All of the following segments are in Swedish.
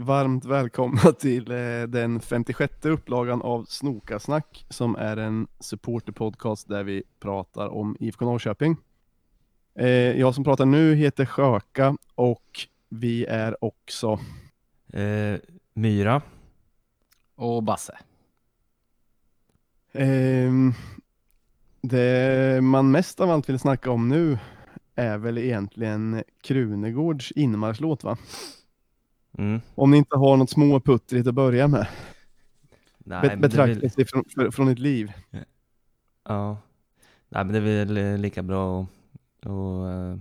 Varmt välkomna till eh, den 56 upplagan av Snokasnack som är en supporterpodcast där vi pratar om IFK Norrköping. Eh, jag som pratar nu heter Sjöka och vi är också Eh, Myra. Och Basse. Ehm, det man mest av allt vill snacka om nu är väl egentligen Krunegårds inmarschlåt va? Mm. Om ni inte har något småputtrigt att börja med. Nej, Bet- Betraktelse väl, från, för- från ett liv. ja. Nej, men det är väl eh, lika bra att, att, eh,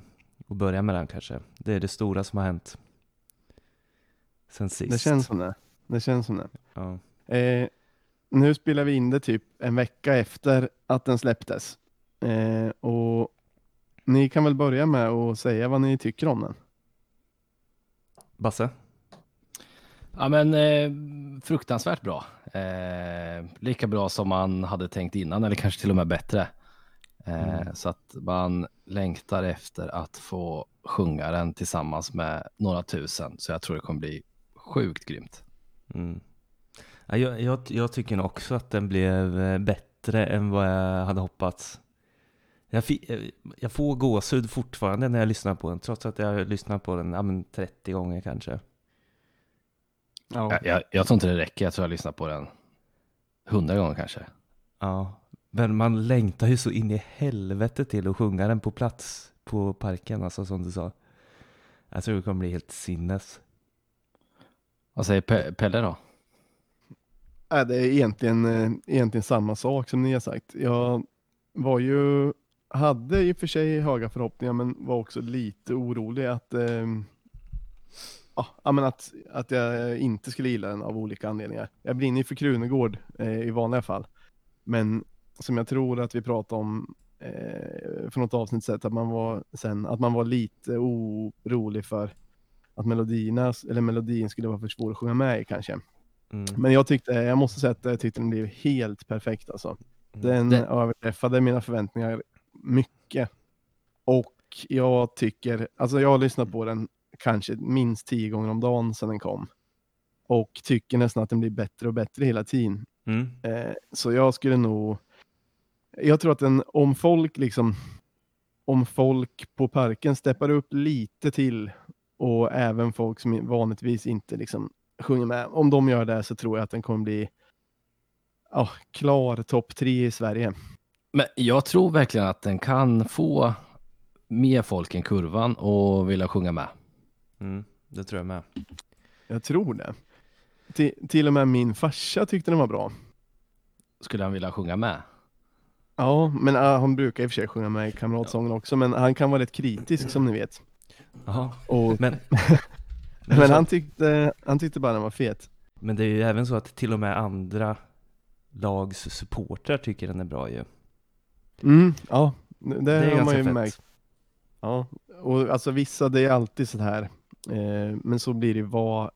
att börja med den kanske. Det är det stora som har hänt sen sist. Det känns som det. Det känns som det. Ja. Eh, nu spelar vi in det typ en vecka efter att den släpptes. Eh, och ni kan väl börja med att säga vad ni tycker om den. Basse? Ja men eh, fruktansvärt bra. Eh, lika bra som man hade tänkt innan eller kanske till och med bättre. Eh, Mm. Så att man längtar efter att få sjunga den tillsammans med några tusen. Så jag tror det kommer bli sjukt grymt. Mm. Ja, jag, jag, jag tycker också att den blev eh, bättre än vad jag hade hoppats. Jag, fi, eh, jag får gåshud fortfarande när jag lyssnar på den, trots att jag har lyssnat på den ja, men 30 gånger kanske. Ja. Jag, jag, jag tror inte det räcker. Jag tror jag lyssnat på den hundra gånger kanske. Ja, men man längtar ju så in i helvete till att sjunga den på plats på parken, alltså som du sa. Jag tror det kommer bli helt sinnes. Vad säger Pe- Pelle då? Äh, det är egentligen, eh, egentligen samma sak som ni har sagt. Jag var ju, hade i och för sig höga förhoppningar men var också lite orolig att, eh, ja, men att, att jag inte skulle gilla den av olika anledningar. Jag brinner ju för Krunegård eh, i vanliga fall. Men som jag tror att vi pratade om eh, för något avsnitt sett, att man var sen, att man var lite orolig för att melodierna, eller melodin skulle vara för svår att sjunga med i kanske. Mm. Men jag tyckte, jag måste säga att jag tyckte den blev helt perfekt alltså. Den Det- överträffade mina förväntningar mycket. Och jag tycker, alltså jag har lyssnat på den kanske minst tio gånger om dagen sedan den kom. Och tycker nästan att den blir bättre och bättre hela tiden. Mm. Eh, så jag skulle nog, jag tror att den, om folk liksom, om folk på parken steppar upp lite till och även folk som vanligtvis inte liksom sjunger med, om de gör det så tror jag att den kommer bli ja, klar topp tre i Sverige. Men jag tror verkligen att den kan få mer folk än kurvan och vilja sjunga med. Mm. Det tror jag med. Jag tror det. Till, till och med min farsa tyckte den var bra. Skulle han vilja sjunga med? Ja, men ah, han brukar i och för sig sjunga med i kamratsången också, men han kan vara rätt kritisk som ni vet. Jaha. Och, Men, men han, tyckte, han tyckte bara den var fet. men det är ju även så att till och med andra lags supportrar tycker den är bra ju. Mm, ja, det, Det är har man ju fett. märkt. Ja, och alltså vissa, det är alltid så här. Eh, men så blir det vad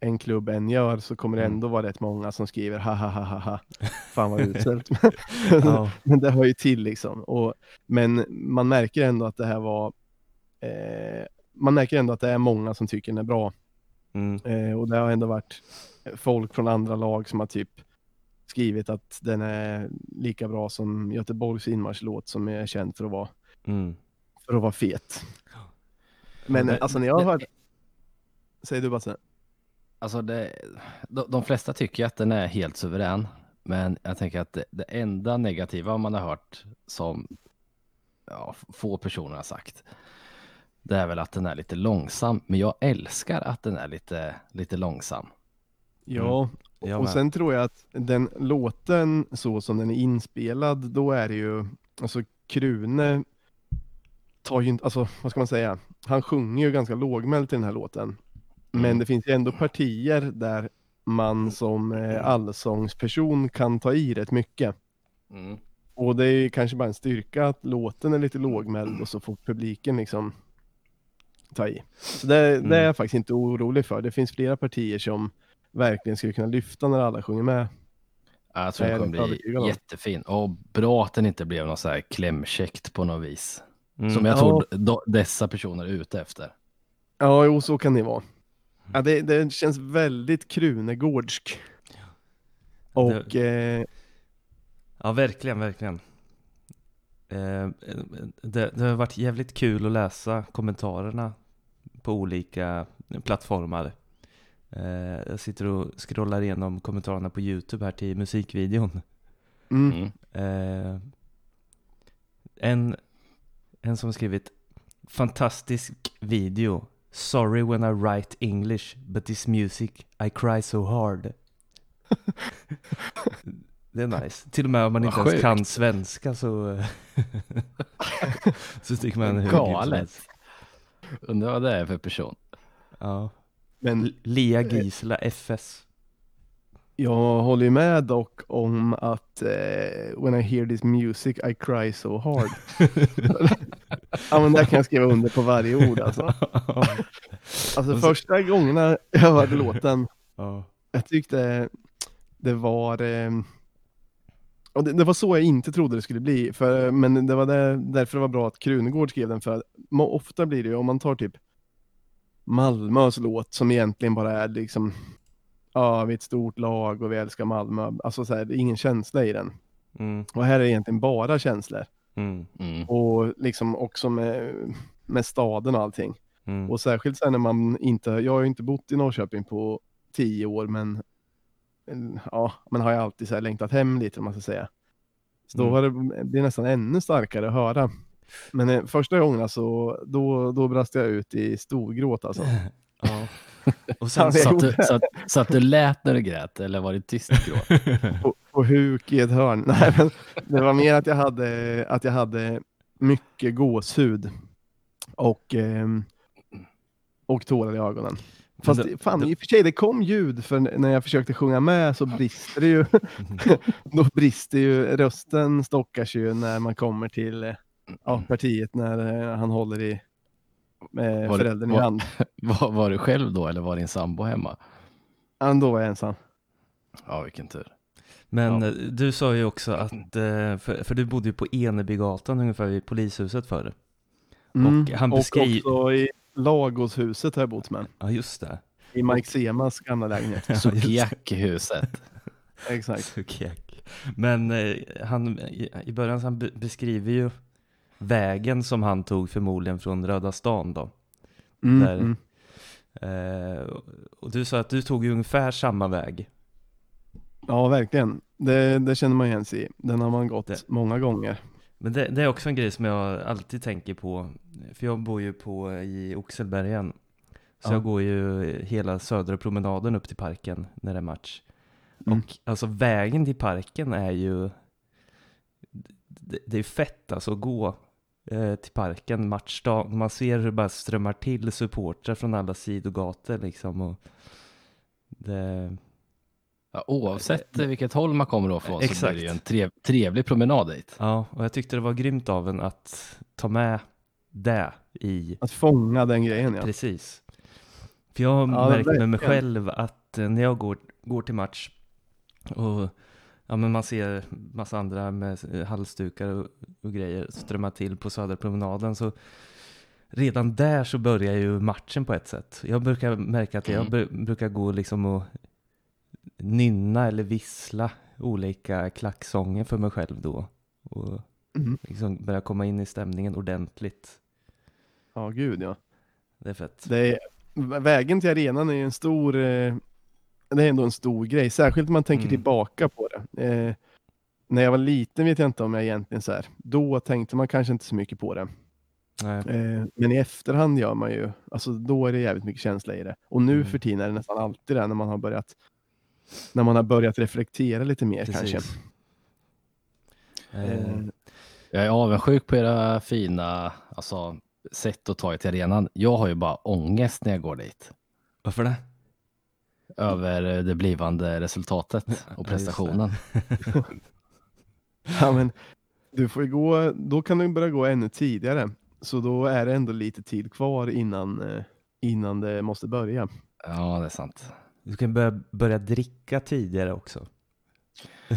en klubb än gör så kommer det Mm. ändå vara rätt många som skriver ha ha ha ha ha. Fan vad uselt. Ja. men det hör ju till liksom. Och, men man märker ändå att det här var eh, man märker ändå att det är många som tycker den är bra. Mm. Eh, och det har ändå varit folk från andra lag som har typ skrivit att den är lika bra som Göteborgs inmarschlåt som är känd för att vara, Mm. för att vara fet. Men Men- alltså när jag har hört... Säger du Basse? Alltså det, de, de flesta tycker att den är helt suverän. Men jag tänker att det, det enda negativa man har hört som ja, få personer har sagt. Det är väl att den är lite långsam. Men jag älskar att den är lite, lite långsam. Ja, Jag och med. sen tror jag att den låten så som den är inspelad, då är det ju, alltså Krune tar ju inte, alltså vad ska man säga, han sjunger ju ganska lågmält i den här låten. Men Mm. det finns ju ändå partier där man som eh, allsångsperson kan ta i rätt mycket. Mm. Och det är ju kanske bara en styrka att låten är lite lågmäld och så får publiken liksom ta i. Så det, det är Mm. jag faktiskt inte orolig för. Det finns flera partier som verkligen skulle kunna lyfta när alla sjunger med. Ja, Jag tror den rätt kommer bli jättefin. Och bra att den inte blev något så här klämkäckt på något vis. Mm. Som jag Ja. tror dessa personer är ute efter. Ja, jo, så kan det vara. Ja, det, det känns väldigt Krunegårdsk. Och eh, Ja, verkligen, verkligen. Eh, det, det har varit jävligt kul att läsa kommentarerna på olika plattformar. Eh, jag sitter och scrollar igenom kommentarerna på Youtube här till musikvideon. mm, Mm. Eh, en, en som skrivit Fantastisk video. Sorry when I write English, but this music I cry so hard. Det är nice. Till och med om man inte ens kan svenska så, så tycker man hur Galet. Undrar vad det är för person. Ja. men Lia Gisela FS. Jag håller ju med dock om att eh, when I hear this music I cry so hard. ja men där kan jag skriva under på varje ord alltså. Alltså första gångerna jag hörde låten, ja. jag tyckte det var eh, och det, det var så jag inte trodde det skulle bli, för, men det var där, därför det var bra att Krunegård skrev den, för ofta blir det ju, om man tar typ Malmös låt som egentligen bara är liksom, ja vi är ett stort lag och vi älskar Malmö, alltså så här, det är ingen känsla i den. Mm, Och här är det egentligen bara känslor. mm, Mm. Och liksom också med, med staden och allting. mm. Och särskilt sen när man inte, jag har ju inte bott i Norrköping på tio år men ja, man har ju alltid så här längtat hem lite om man ska säga. Så då Mm. var det, det är nästan ännu starkare att höra. Men eh, första gången alltså, då, då brast jag ut i storgråt alltså. ja. Och sen Så, att du, så, att, så att du lät när du grät eller var det tyst gråt? På, på huk i ett hörn. Nej, men det var mer att jag hade, att jag hade mycket gåshud och, ehm, och tårar i ögonen. Fast det- fan, det- i och för sig, det kom ljud för när jag försökte sjunga med så brister det ju. då brister ju, rösten stockas ju när man kommer till eh, ja, partiet när eh, han håller i med Var föräldern i var- hand. Var, var du själv då eller var din sambo hemma? Ja, då var jag ensam. Ja, vilken tur. Men Ja. eh, du sa ju också att, eh, för, för du bodde ju på Enebygatan ungefär vid polishuset förr. Och han beskri- och också i Lagoshuset har jag bott med. Ja just det. I Mike Semas gamla lägenhet. Sukiak-huset. Exakt. Sukiak. Men eh, han, i, i början så han be- beskriver ju vägen som han tog förmodligen från Röda stan då. Mm, Där- mm. Eh, och du sa att du tog ungefär samma väg. Ja, verkligen. Det, det känner man igen sig i. Den har man gått Det- många gånger. Men det, det är också en grej som jag alltid tänker på. För jag bor ju på i Oxelbergen. Så Ja. jag går ju hela södra promenaden upp till parken när det är match. Mm. Och alltså vägen till parken är ju det, det är fett alltså att gå till parken matchdag. Man ser hur det bara strömmar till supportrar från alla sidogator liksom. Och det, Ja, oavsett eh, vilket håll man kommer då från så Exakt. blir det ju en trev, trevlig promenad dit. ja, och jag tyckte det var grymt av en att ta med det i Att fånga den grejen ja. Precis. För jag har Ja, märkt med mig själv att eh, när jag går, går till match och ja, men man ser massa andra med eh, halsdukar och, och grejer strömma till på Södra promenaden så redan där så börjar ju matchen på ett sätt. Jag brukar märka att jag Mm. bru- brukar gå liksom och nynna eller vissla olika klacksånger för mig själv då. Och Mm. liksom börja komma in i stämningen ordentligt. Ja, gud ja. Det är fett. Det är, vägen till arenan är ju en stor, eh, det är ändå en stor grej, särskilt om man tänker Mm. tillbaka på det. Eh, när jag var liten vet jag inte om jag egentligen så här, då tänkte man kanske inte så mycket på det. Eh, men i efterhand gör man ju, alltså då är det jävligt mycket känsla i det. Och nu Mm. för tiden är det nästan alltid det när man har börjat, när man har börjat reflektera lite mer kanske. Precis. Eh, Eh, Jag är avundsjuk på era fina alltså, sätt att ta er till arenan. Jag har ju bara ångest när jag går dit. varför det? Över det blivande resultatet och prestationen. Ja, men du får ju gå, då kan du börja gå ännu tidigare. Så då är det ändå lite tid kvar innan, eh, innan det måste börja. Ja, det är sant. Du kan börja, börja dricka tidigare också.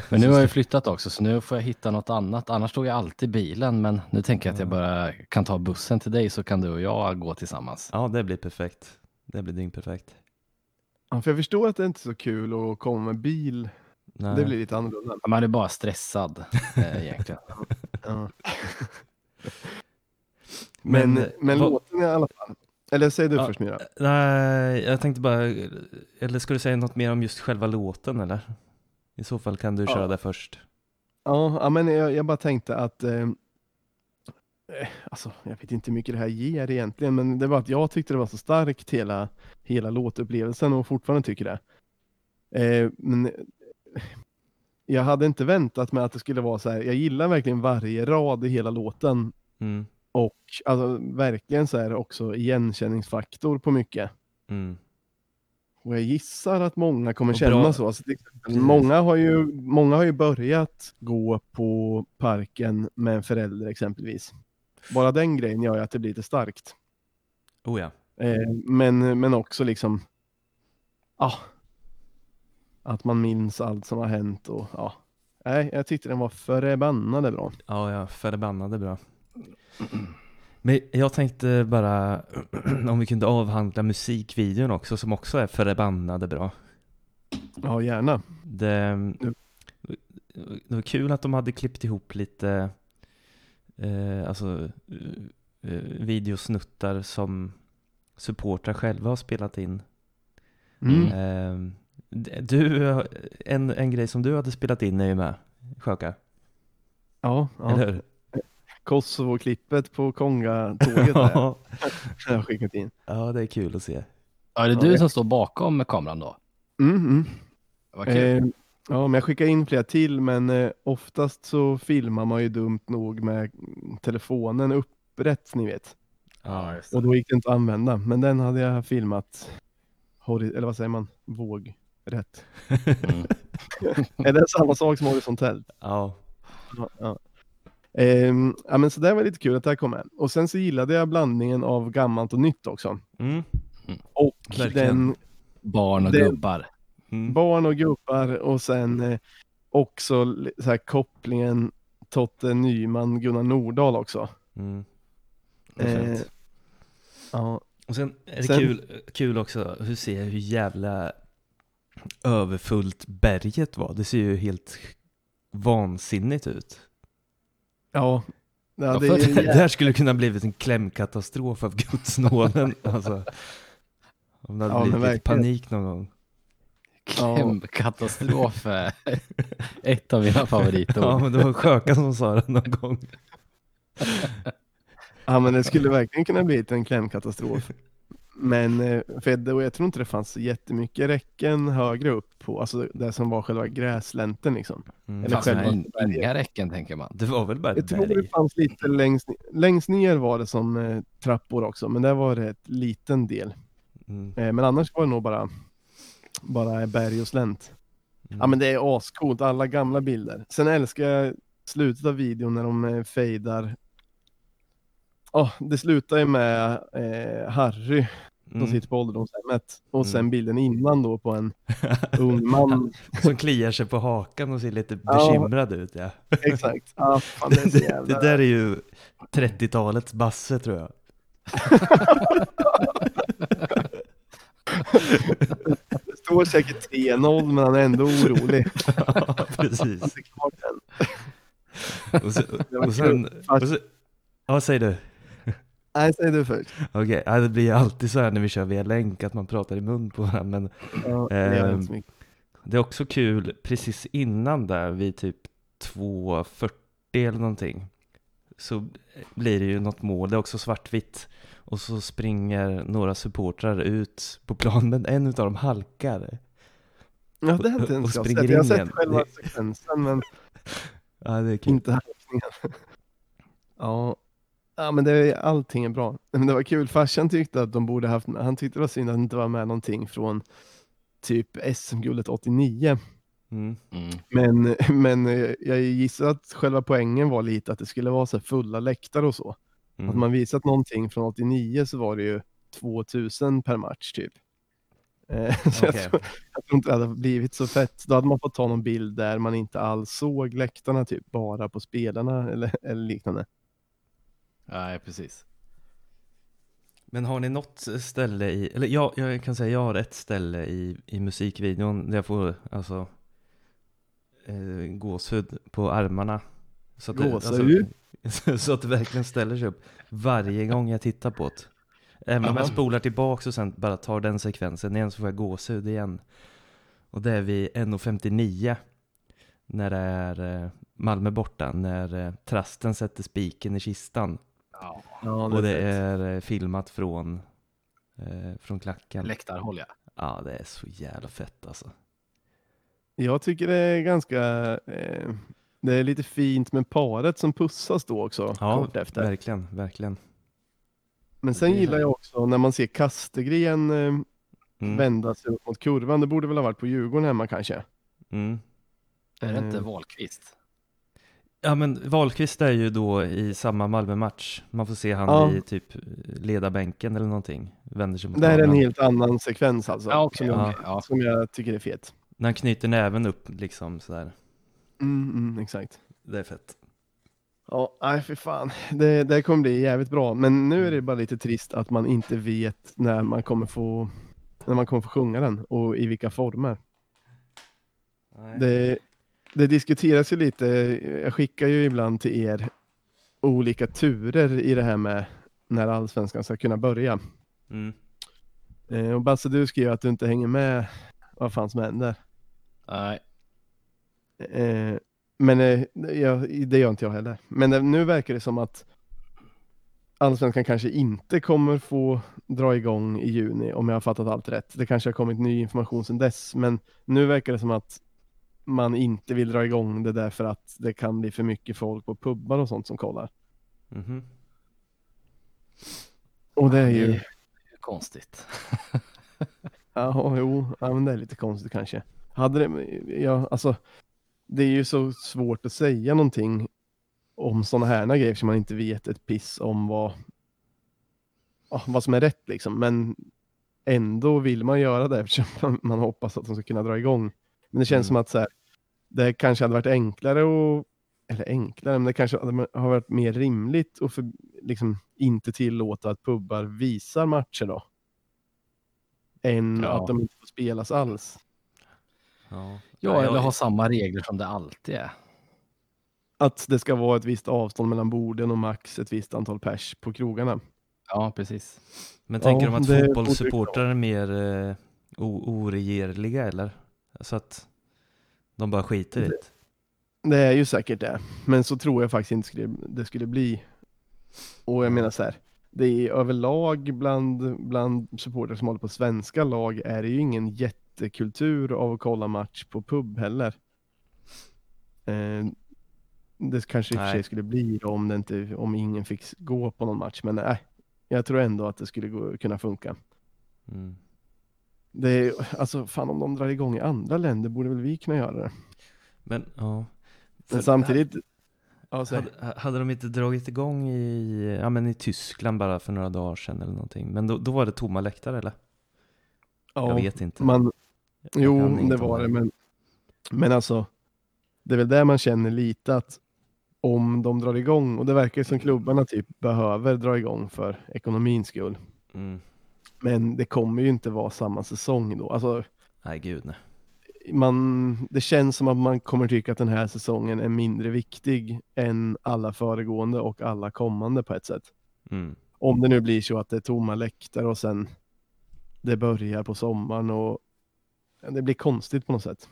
Men nu har jag flyttat också, så nu får jag hitta något annat. Annars tog jag alltid bilen, men nu tänker jag att jag bara kan ta bussen till dig så kan du och jag gå tillsammans. Ja, det blir perfekt. Det blir dyngperfekt. Ja, för jag förstår att det inte är så kul att komma med bil. Nej. Det blir lite annorlunda. Man är bara stressad eh, egentligen. Ja. Men, Men, men, eh, vad- låten i alla fall. Eller säg du Ja. först Mira. Nej, jag tänkte bara, eller ska du säga något mer om just själva låten eller? I så fall kan du Ja. köra det först. Ja, men jag, jag bara tänkte att eh, Alltså, jag vet inte hur mycket det här ger egentligen, men det var att jag tyckte det var så starkt hela, hela låtupplevelsen och fortfarande tycker det. Eh, men eh, jag hade inte väntat mig att det skulle vara så här. Jag gillar verkligen varje rad i hela låten Mm, och alltså, verkligen så är det också igenkänningsfaktor på mycket. mm, Och jag gissar att många kommer känna så. Alltså, många, har ju, många har ju börjat gå på parken med en förälder exempelvis. Bara den grejen gör ju att det blir lite starkt. oh ja. Eh, men, men också liksom, ja, att man minns allt som har hänt och ja. Nej, jag tyckte den var förbannade bra. Ja, ja, förbannade bra. Men jag tänkte bara om vi kunde avhandla musikvideon också som också är förbannade bra. Ja, gärna. Det, det var kul att de hade klippt ihop lite eh, alltså, eh, eh, videosnuttar som supportrar själva har spelat in. Mm. Eh, du, en, en grej som du hade spelat in är ju med, Sjöka. Ja, ja. Kosovo-klippet på Konga-tåget har jag- ja, jag har skickat in. ja, det är kul att se. Ja, är det du som står bakom kameran då? Mm, mm. Vad kul. Ja, men jag skickar in flera till, men eh, oftast så filmar man ju dumt nog med telefonen upprätt, ni vet. Ja, Och då gick det inte att använda, men den hade jag filmat, eller vad säger man, vågrätt. Mm. Är det samma sak som horisontellt? ja. Ja, ja. Ehm, ja, men så det var lite kul att det här kom med. Och sen så gillade jag blandningen av gammalt och nytt också. Mm. Och Verkligen. den Barn och det- gubbar. Mm. barn och gubbar och sen eh, också så här, kopplingen Totte Nyman, Gunnar Nordahl också. Mm. Det Eh, ja, Och sen är det sen- kul, kul också hur ser hur jävla överfullt berget var. Det ser ju helt vansinnigt ut. ja, ja, Ja, det är Det jä- här skulle kunna blivit en klämkatastrof av gudsnåden. Alltså, om det hade Ja, blivit panik någon gång. Ja. Klämkatastrof är ett av mina favoritord. Ja, men det var Sjöka som sa det någon gång. ja, men det skulle verkligen kunna bli en klämkatastrof. Men eh, för det, och jag tror inte det fanns jättemycket räcken högre upp på, alltså det som var själva gräslänten liksom. Mm. Eller Fast själva inga räcken tänker man. Det var väl bara Jag tror det fanns lite längst, längst ner var det som eh, trappor också, men där var det ett liten del. Mm. Eh, men annars var det nog bara, bara berg och slänt. Mm. Ja men det är ascoolt, alla gamla bilder. Sen älskar jag slutet av videon när de eh, fejdar. Ja, det slutar ju med eh, Harry som Mm. sitter på ålderdomshemmet. Och sen Mm. bilden innan då på en ung man. Som kliar sig på hakan och ser lite Ja. bekymrad ut. Ja. Exakt. Ja, fan, det, är Det, jävla... det där är ju 30-talets Basse tror jag. Står säkert 3-0 men han är ändå orolig. Ja, precis. Han är. Och, och sen, och vad säger du? Nej, säg du först. Okej, ja, det blir alltid så här när vi kör via länk att man pratar i mun på varandra. Men Ja, det gör Ehm, det är också kul precis innan där vid typ 2.40 eller någonting. Så blir det ju något mål, det är också svartvitt. Och så springer några supportrar ut på plan, men en av dem halkar. Ja, det har inte jag springer sett. Jag har in sett igen. själva sekvensen men Ja, det är kul. inte halkningen. Ja. ja, men det, är- allting är bra. Men det var kul, farsan tyckte att de borde haft, han tyckte det var synd att det inte var med någonting från typ SM-guldet 89. Mm. Mm. Men, men jag gissar att själva poängen var lite att det skulle vara så fulla läktare och så. Mm. Att man visat någonting från 89 så var det ju 2000 per match typ. Eh, så jag, Okej. tror, jag tror inte det hade blivit så fett. Då hade man fått ta någon bild där man inte alls såg läktarna typ, bara på spelarna eller, eller liknande. Nej, precis. Men har ni något ställe i, eller jag, jag kan säga jag har ett ställe i, i musikvideon där jag får alltså eh, gåshud på armarna. Så att, det, Gåshud? alltså, så att det verkligen ställer sig upp varje gång jag tittar på det. Även om jag spolar tillbaks och sen bara tar den sekvensen igen så får jag gåshud igen. Och det är vid 1.59 när det är eh, Malmö borta, när eh, Trasten sätter spiken i kistan. Ja, Ja, Och det är eh, filmat från, från klacken. läktarhåll ja. Ja, det är så jävla fett alltså. Jag tycker det är ganska, eh, det är lite fint med paret som pussas då också, Ja, kort efter. verkligen, verkligen. Men sen gillar jag också när man ser Kastegren eh, Mm. vända sig upp mot kurvan. Det borde väl ha varit på Djurgården hemma kanske. Mm. Är det inte Eh, Wahlqvist? Ja, men Wahlqvist är ju då i samma Malmö-match. Man får se han Ja. i typ ledarbänken eller någonting. Vänder sig mot Det här är en helt annan sekvens alltså. Ja, okej. som, jag, ja. som jag tycker är fet. När han knyter näven upp liksom sådär. Mm, mm, exakt. Det är fett. Ja, nej för fan. Det, det kommer bli jävligt bra. Men nu är det bara lite trist att man inte vet när man kommer få, när man kommer få sjunga den och i vilka former. Det, det diskuteras ju lite, jag skickar ju ibland till er olika turer i det här med när allsvenskan ska kunna börja. Mm. Eh, och Basse, du skriver att du inte hänger med vad fan som händer. Nej, Eh, men eh, jag, det gör inte jag heller. Men eh, nu verkar det som att Allsvenskan kanske inte kommer få dra igång i juni om jag har fattat allt rätt. Det kanske har kommit ny information sedan dess, men nu verkar det som att man inte vill dra igång det därför att det kan bli för mycket folk på pubbar och sånt som kollar. Mhm. Och det är det ju, är konstigt. ja, jo, ja, men det är lite konstigt kanske. Hade det, ja, alltså, det är ju så svårt att säga någonting om sådana här grejer som man inte vet ett piss om vad, vad som är rätt liksom. Men ändå vill man göra det eftersom man, hoppas att de ska kunna dra igång. Men det känns Mm. som att så här, det kanske hade varit enklare och eller enklare, men det kanske har varit mer rimligt att för, liksom, inte tillåta att pubbar visar matcher då. Än Ja. att de inte får spelas alls. Ja. Ja, jag- eller ha samma regler som det alltid är. Att det ska vara ett visst avstånd mellan borden och max ett visst antal pers på krogarna. Ja, precis. Men tänker Ja, de att fotbollssupportrar är mer eh, oregerliga eller? Så att de bara skiter i det? Det är ju säkert det, men så tror jag faktiskt inte skulle, det skulle bli. Och jag menar så här, det är överlag bland, bland supportrar som håller på svenska lag är det ju ingen jättekultur av att kolla match på pub heller. Eh, det kanske i och för sig skulle bli det om, det inte, om ingen fick gå på någon match, men nej, jag tror ändå att det skulle gå, kunna funka. Mm. Det är, alltså fan om de drar igång i andra länder borde väl vi kunna göra det. Men ja. Men samtidigt, ja, Hade, hade de inte dragit igång i, ja, men i Tyskland bara för några dagar sedan eller någonting? Men då, då var det tomma läktare eller? ja, Jag vet inte. man, Jag Jo, det var det, men, men alltså, det är väl där man känner lite att om de drar igång, och det verkar som klubbarna typ behöver dra igång för ekonomins skull, Mm. men det kommer ju inte vara samma säsong då. Alltså, Nej, gud nej. man, det känns som att man kommer tycka att den här säsongen är mindre viktig än alla föregående och alla kommande på ett sätt. Mm. Om det nu blir så att det är tomma läktare och sen det börjar på sommaren och det blir konstigt på något sätt.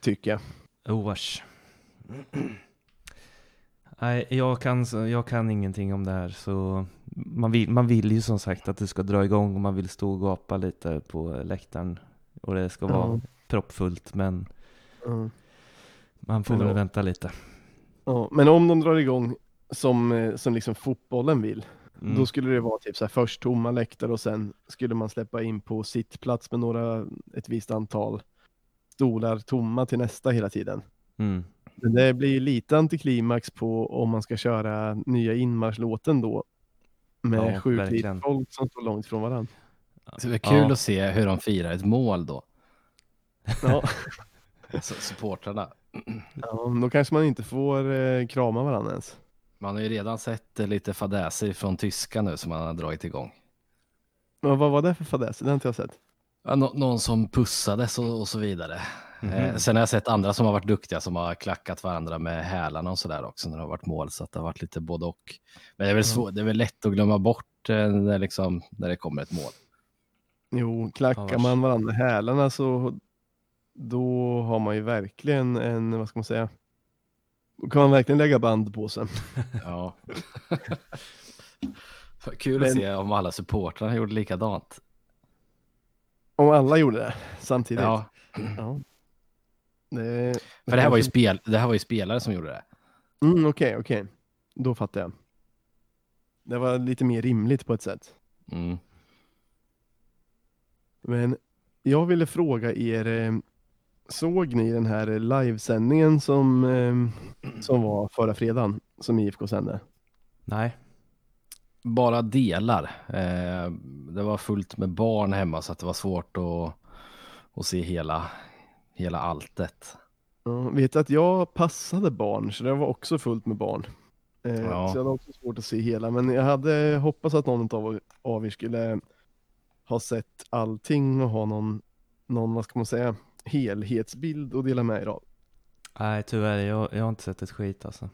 Tycker jag. Oh, vars. Nej, jag kan, jag kan ingenting om det här så man vill, man vill ju som sagt att det ska dra igång och man vill stå och gapa lite på läktaren och det ska vara Ja. proppfullt men Ja. man får Men väl vänta lite. Ja, men om de drar igång som, eh, som liksom fotbollen vill, Mm. då skulle det vara typ så här först tomma läktare och sen skulle man släppa in på sittplats med några, ett visst antal stolar tomma till nästa hela tiden. Mm. Men det blir ju lite antiklimax på om man ska köra nya inmarschlåten då med Ja, sju folk som står långt från varandra. Så det är kul Ja. att se hur de firar ett mål då. Ja, supportrarna. ja, då kanske man inte får eh, krama varandra ens. Man har ju redan sett eh, lite fadäser från tyska nu som man har dragit igång. Men vad var det för fadäs? Det har inte jag sett. Ja, nå- någon som pussades och, och så vidare. Mhm. Eh, sen har jag sett andra som har varit duktiga som har klackat varandra med hälarna och sådär också när det har varit mål. Så att det har varit lite både och. Men det är väl, svår, det är väl lätt att glömma bort eh, när, liksom, när det kommer ett mål. Jo, klackar man varandra i hälarna så då har man ju verkligen en, vad ska man säga, kan man verkligen lägga band på sig. Ja. Kul Men- att se om alla supportrarna gjorde likadant. Om alla gjorde det samtidigt. Ja, Ja. Det, för det här, var ju spel, det här var ju spelare som gjorde det. Mm, Okej, okej. Då fattar jag. Det var lite mer rimligt på ett sätt. Mm. Men jag ville fråga er, eh, såg ni den här livesändningen som, eh, som var förra fredagen, som IFK sände? Nej. Bara delar. Eh, det var fullt med barn hemma så att det var svårt att, att se hela, hela alltet. Ja, vet att jag passade barn, så det var också fullt med barn. Eh, Ja. Så jag hade också svårt att se hela, men jag hade hoppats att någon av, av er skulle ha sett allting och ha någon, någon, vad ska man säga, helhetsbild att dela med er av. Nej, tyvärr. Jag, jag har inte sett ett skit alltså.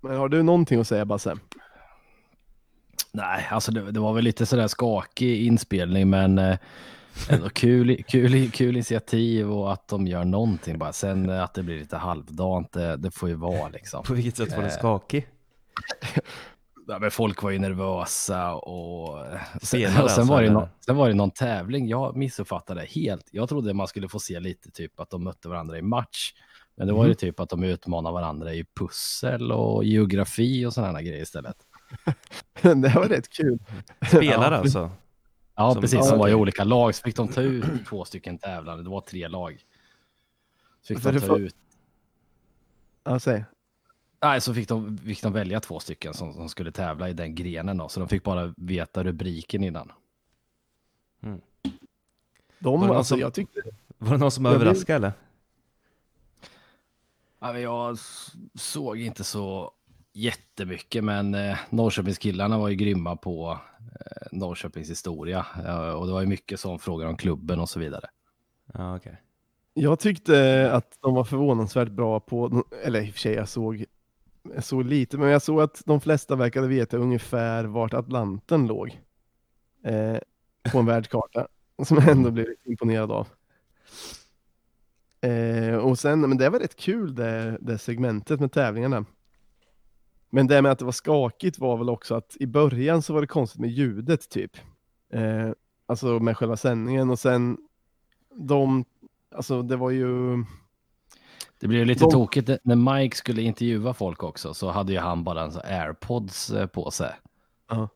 Men har du någonting att säga Basse? Nej, alltså det, det var väl lite sådär skakig inspelning men eh, ändå kul, kul, kul initiativ och att de gör någonting bara. Sen eh, att det blir lite halvdant, det, det får ju vara liksom. På vilket sätt var den Eh, skakig? Ja, men folk var ju nervösa och sen, Spelare och sen, var det eller? nå- sen var det någon tävling. Jag missuppfattade helt. Jag trodde man skulle få se lite typ att de mötte varandra i match. Men det var ju typ att de utmanar varandra i pussel och geografi och sådana grejer istället. det var rätt kul. Spelare Ja. alltså? Ja, Som- precis. ja, Som var i olika lag. Så fick de ta ut två stycken tävlande. Det var tre lag. Så fick För de ta får- ut. Ja, säg. Nej, så fick de, fick de välja två stycken som, som skulle tävla i den grenen då. Så de fick bara veta rubriken innan. De, Var det alltså, som- jag tyckte, Var det någon som överraskade eller? Ja, jag såg inte så jättemycket, men eh, Norrköpingskillarna var ju grymma på eh, Norrköpings historia. Eh, och det var ju mycket som frågor om klubben och så vidare. Ja, okej. jag tyckte att de var förvånansvärt bra på, eller i och för sig jag såg, jag såg lite, men jag såg att de flesta verkade veta ungefär vart Atlanten låg. Eh, på en världskarta, som jag ändå blev imponerad av. Eh, och sen, men det var rätt kul det, det segmentet med tävlingarna. Men det med att det var skakigt var väl också att i början så var det konstigt med ljudet typ. Eh, alltså med själva sändningen och sen de, alltså det var ju, det blev lite De- tokigt när Mike skulle intervjua folk också så hade ju han bara en sån airpods eh, på sig. Ja.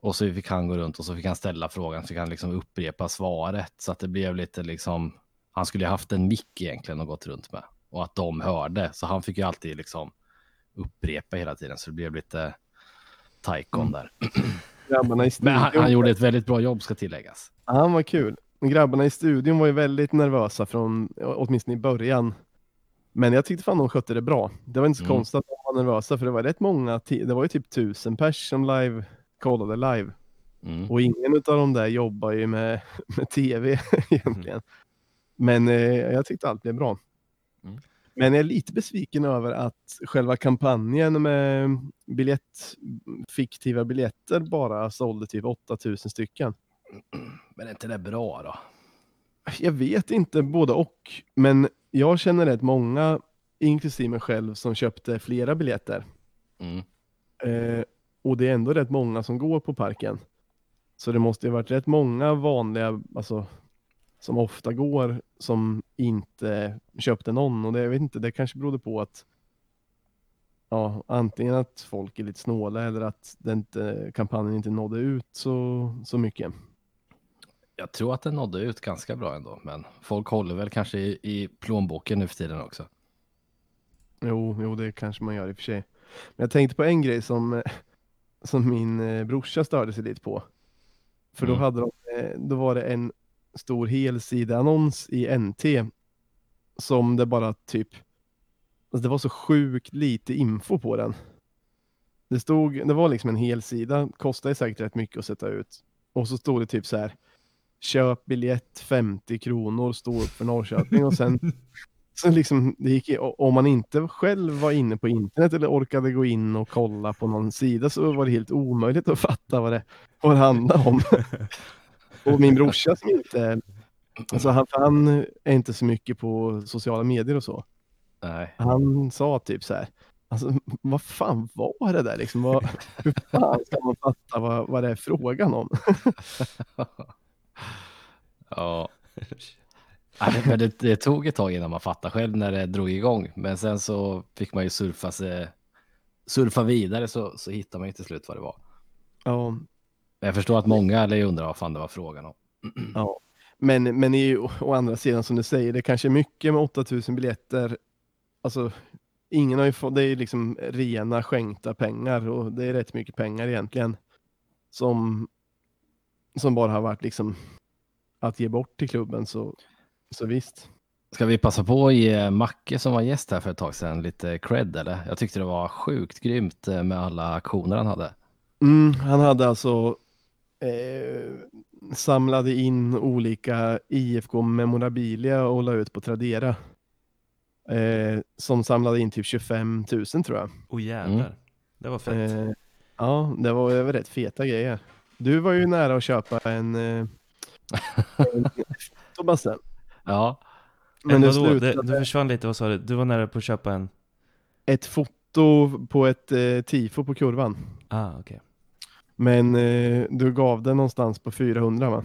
Och så fick han gå runt och så fick han ställa frågan, så fick han liksom upprepa svaret. Så att det blev lite liksom, han skulle ju haft en mick egentligen och gått runt med. Och att de hörde, så han fick ju alltid liksom upprepa hela tiden. Så det blev lite taikon Mm. där. grabbarna i studion. Men han, han gjorde ett väldigt bra jobb ska tilläggas. Han var kul. Grabbarna i studion var ju väldigt nervösa från, åtminstone i början. Men jag tyckte fan de skötte det bra. Det var inte så Mm. konstigt att de var nervösa för det var rätt många, det var ju typ tusen pers som live kollade live. Mm. Och ingen av de där jobbar ju med, med tv egentligen. Men eh, jag tyckte allt blev bra. Mm. Men jag är lite besviken över att själva kampanjen med biljett, fiktiva biljetter bara sålde typ 8000 stycken. Men är inte det bra då? Jag vet inte både och, men jag känner rätt många, inklusive mig själv, som köpte flera biljetter. Mm. Eh, och det är ändå rätt många som går på parken. Så det måste ju varit rätt många vanliga, alltså som ofta går, som inte köpte någon. Och det, jag vet inte, det kanske berodde på att ja, antingen att folk är lite snåla eller att det inte, kampanjen inte nådde ut så, så mycket. Jag tror att den nådde ut ganska bra ändå, men folk håller väl kanske i, i plånboken nu för tiden också. Jo, jo, det kanske man gör i och för sig. Men jag tänkte på en grej som, som min eh, brorsa störde sig lite på. För då, Mm. hade de, eh, då var det en stor helsideannons i NT som det bara typ alltså det var så sjukt lite info på den. Det stod, det var liksom en hel sida, kostade säkert rätt mycket att sätta ut. Och så stod det typ så här, köp biljett 50 kronor, stå upp för Norrköping och sen så liksom, det gick, om man inte själv var inne på internet eller orkade gå in och kolla på någon sida så var det helt omöjligt att fatta vad det, vad det handlade om. och min brorsa som inte, alltså han, han är inte så mycket på sociala medier och så. Nej. Han sa typ så här, alltså vad fan var det där liksom? Vad, hur fan ska man fatta vad, vad det är frågan om? Ja. Men det, det tog ett tag innan man fattade själv när det drog igång. Men sen så fick man ju surfa, sig, surfa vidare så, så hittade man ju till slut vad det var. Ja, Men jag förstår att många eller undrar vad fan det var frågan om. Ja, men, men i, å andra sidan som du säger, det kanske är mycket med 8000 biljetter. Alltså, ingen har ju fått, det är liksom rena skänkta pengar och det är rätt mycket pengar egentligen. Som, som bara har varit liksom att ge bort till klubben så, så visst. Ska vi passa på att ge Macke som var gäst här för ett tag sedan lite cred eller? Jag tyckte det var sjukt grymt eh, med alla aktioner han hade. Mm, han hade alltså eh, samlade in olika IFK memorabilia och la ut på Tradera. Eh, som samlade in typ 25 000 tror jag. Åh jävlar. Mm. Det var fett. Eh, ja, det var över rätt feta grejer. Du var ju nära att köpa en, eh, en. Ja, Men det? Det, slutade du försvann lite, vad sa du? Du var nära på att köpa en? ett foto på ett eh, tifo på kurvan. Ah, okej. Men eh, du gav den någonstans på 400 va?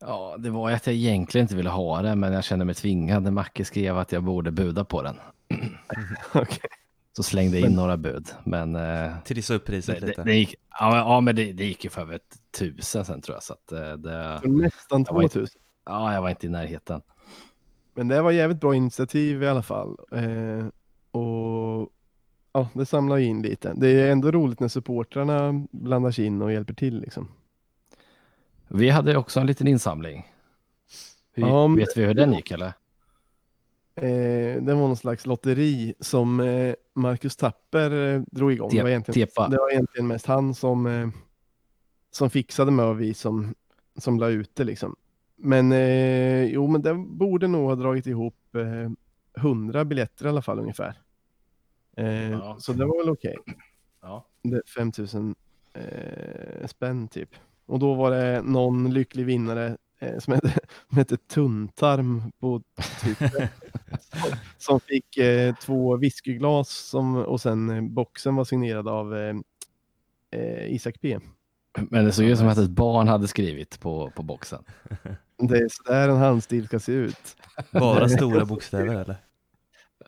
ja, det var att jag egentligen inte ville ha det, men jag kände mig tvingad när Macke skrev att jag borde buda på den. Okej. Så slängde jag in några bud, men eh, Trissa upp priset det, det, lite. det gick, ja, men- ja, men det, det gick ju för över tusen sen tror jag. Så att, eh, det, Nästan var inte- 2000. ja, jag var inte i närheten. Men det var jävligt bra initiativ i alla fall. Eh, och ja, det samlar in lite. Det är ändå roligt när supportrarna blandar sig in och hjälper till liksom. Vi hade också en liten insamling. Hur, Ja, vet vi hur den gick eller? Eh, det var någon slags lotteri som eh, Marcus Tapper eh, drog igång. Det var, egentligen, tepa. det var egentligen mest han som, eh, som fixade med och vi som, som la ut det liksom. Men eh, jo, men den borde nog ha dragit ihop 100 biljetter i alla fall ungefär. Ja. Så det var väl okej. Ja. Det- 5000 eh, spänn typ. Och då var det någon lycklig vinnare eh, som hette, som hette Tunntarm på Twitter. som, fick eh, två whiskyglas som, och sen eh, boxen var signerad av eh, eh, Isak P. Men det såg ut som att ett barn hade skrivit på, på boxen. Det är sådär en handstil ska se ut. Bara stora bokstäver eller?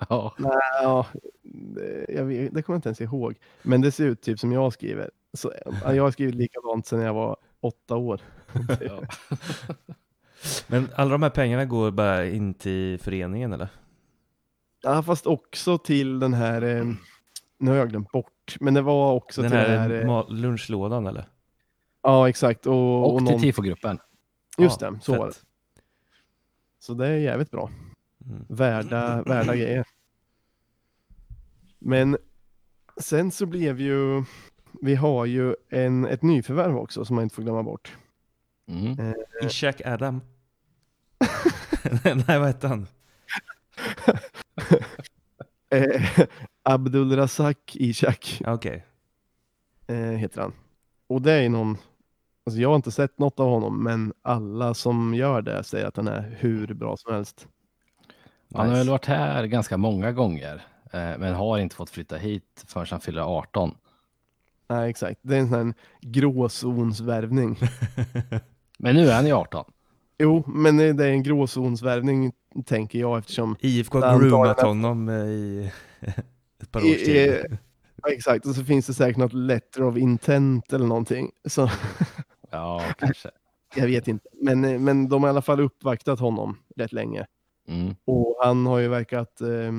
Ja, Ja, det, jag vet, det kommer jag inte ens ihåg. Men det ser ut typ som jag skriver. Så, ja, jag har skrivit likadant sedan jag var åtta år. ja. Men alla de här pengarna går bara in till föreningen eller? Ja, fast också till den här, eh, nu har jag glömt bort, men det var också Den till här, den här, eh, lunchlådan eller? ja exakt, och, Och, och till någon, tifogruppen. just Ja, det, så var det. fett. Så det är jävligt bra, Mm. värda, värda grejer. Men sen så blev ju, vi har ju en, ett nyförvärv också som man inte får glömma bort. Mm. Ishak Adam? Nej, vad hette han? Eh, Abdul Razak Ishak Okej. eh, heter han. Och det är någon, alltså jag har inte sett något av honom, men alla som gör det säger att han är hur bra som helst. Han har väl varit här ganska många gånger, eh, men har inte fått flytta hit förrän han fyller 18. Nej, exakt. Det är en sån här gråzonsvärvning. Men nu är han ju 18. jo, men det är en gråzonsvärvning tänker jag eftersom IFK har groomat honom eh, i ett par års tid. i- Ja, exakt, och så finns det säkert något letter of intent eller någonting. Så Ja, kanske. jag vet inte. Men, eh, men de har i alla fall uppvaktat honom rätt länge. Mm. Och han har ju verkat... Eh,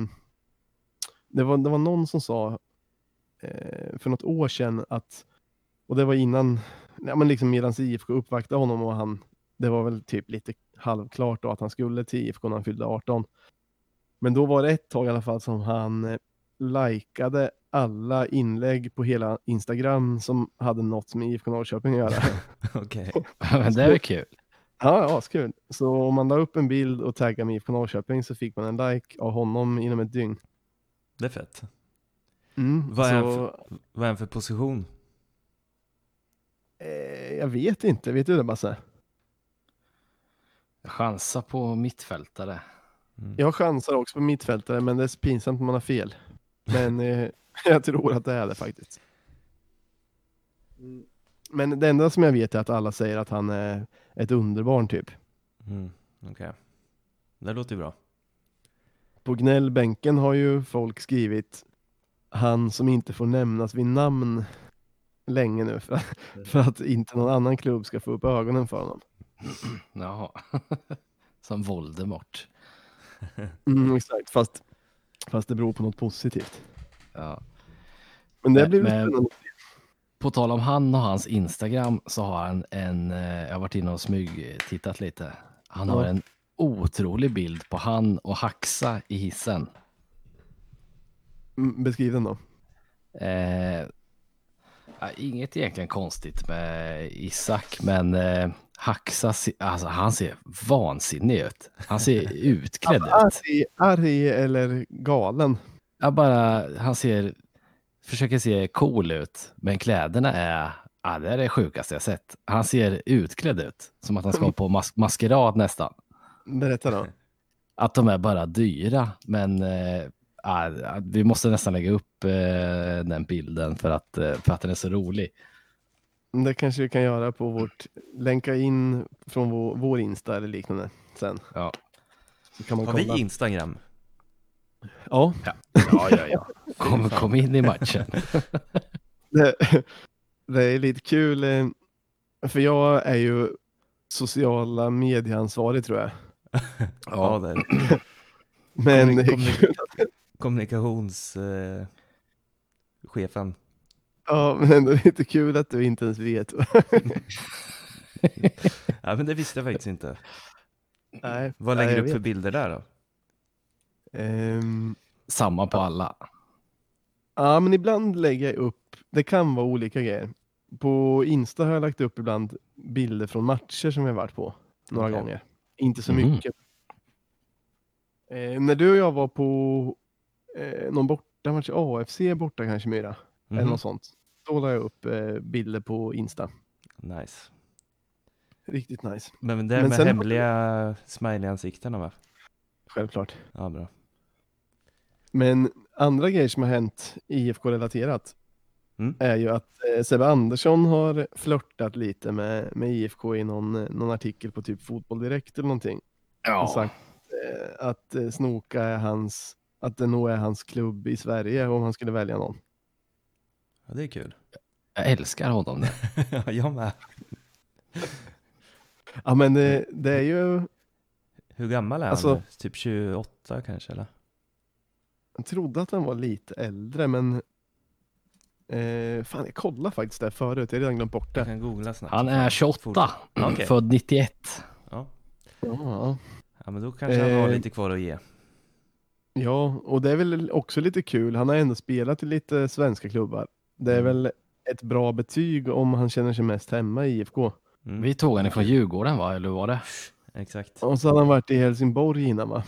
det, var, det var någon som sa eh, för något år sedan att, och det var innan, ja, men liksom medan IFK uppvaktade honom och han, det var väl typ lite halvklart då att han skulle till IFK när han fyllde 18. Men då var det ett tag i alla fall som han, eh, likade alla inlägg på hela Instagram som hade något med IFK Norrköping att göra. Okej. Men det är väl kul. Ja, ja, kul. Så om man la upp en bild och taggade med IFK Norrköping så fick man en like av honom inom ett dygn. Det är fett. Mm, Vad är så, Vad är han för position? Eh, jag vet inte, vet du det Basse? Chansa på mittfältare. Mm. Jag chansar också på mittfältare, men det är pinsamt om man har fel. Men eh, jag tror att det är det faktiskt. Men det enda som jag vet är att alla säger att han är ett underbarn typ. Mm. Okej. Det låter ju bra. På gnällbänken har ju folk skrivit han som inte får nämnas vid namn länge nu för, för att inte någon annan klubb ska få upp ögonen för honom. Jaha. Som Voldemort. Mm, exakt, fast, fast det beror på något positivt. Ja. Men det blir men- spännande. På tal om han och hans Instagram så har han en, eh, jag har varit inne och smygtittat lite. Han har Ja. en otrolig bild på han och Haxa i hissen. Mm, Beskriv den då. Eh, ja, inget egentligen konstigt med Isak, men eh, Haxa, alltså, han ser vansinnig ut. Han ser utklädd ut. Arg, arg eller galen? Jag bara, han ser, försöker se cool ut, men kläderna är, ja, det är det sjukaste jag sett. Han ser utklädd ut, som att han ska på mas- maskerad nästan. Berätta då. Att de är bara dyra, men eh, ja, vi måste nästan lägga upp eh, den bilden för att, eh, för att den är så rolig. Det kanske vi kan göra på vårt, länka in från vår, vår Insta eller liknande sen. Ja, Så kan man Har kolla. vi Instagram? Ja, ja, ja. ja. Kom, kom in i matchen. det, det är lite kul. eh, För jag är ju sociala medieansvarig tror jag. Ja, det är Men det är kul. Kommunikationschefen. Eh. Ja, men ändå lite kul att du inte ens vet. ja, men det visste jag faktiskt inte. Nej, Vad lägger du upp för bilder där då? Ehm, Samma på alla. Ja, men ibland lägger jag upp, det kan vara olika grejer. På Insta har jag lagt upp ibland bilder från matcher som jag varit på några Okej. gånger. Inte så Mhm. mycket. Eh, när du och jag var på eh, någon bortamatch, AFC borta kanske Myra, eller Mhm. något sånt. Då la jag upp eh, bilder på Insta. Nice. Riktigt nice, Men, men det är Men med sen- hemliga smiley-ansiktena va? självklart. Ja, bra. Men andra grejer som har hänt IFK-relaterat Mm. är ju att eh, Sebbe Andersson har flörtat lite med, med IFK i någon, någon artikel på typ Fotboll Direkt eller någonting. Och Ja, sagt eh, att eh, Snoka är hans, att det nog är hans klubb i Sverige om han skulle välja någon. Ja, det är kul. jag älskar honom. Ja, jag med. Ja men det, det är ju, Hur gammal är han? Alltså-? Typ 28 kanske eller? jag trodde att han var lite äldre men eh, fan jag kollade faktiskt det förut, jag har redan glömt bort Jag det. kan googla snabbt. Han är 28, Fort- Okej. född 91. Ja. Ja, ja, men då kanske han har Eh, lite kvar att ge. Ja, och det är väl också lite kul, han har ändå spelat i lite svenska klubbar. Det är Mm. väl ett bra betyg om han känner sig mest hemma i IFK. Mm. Vi tog han ifrån Djurgården va, eller var det? Exakt. Och så hade han varit i Helsingborg innan va?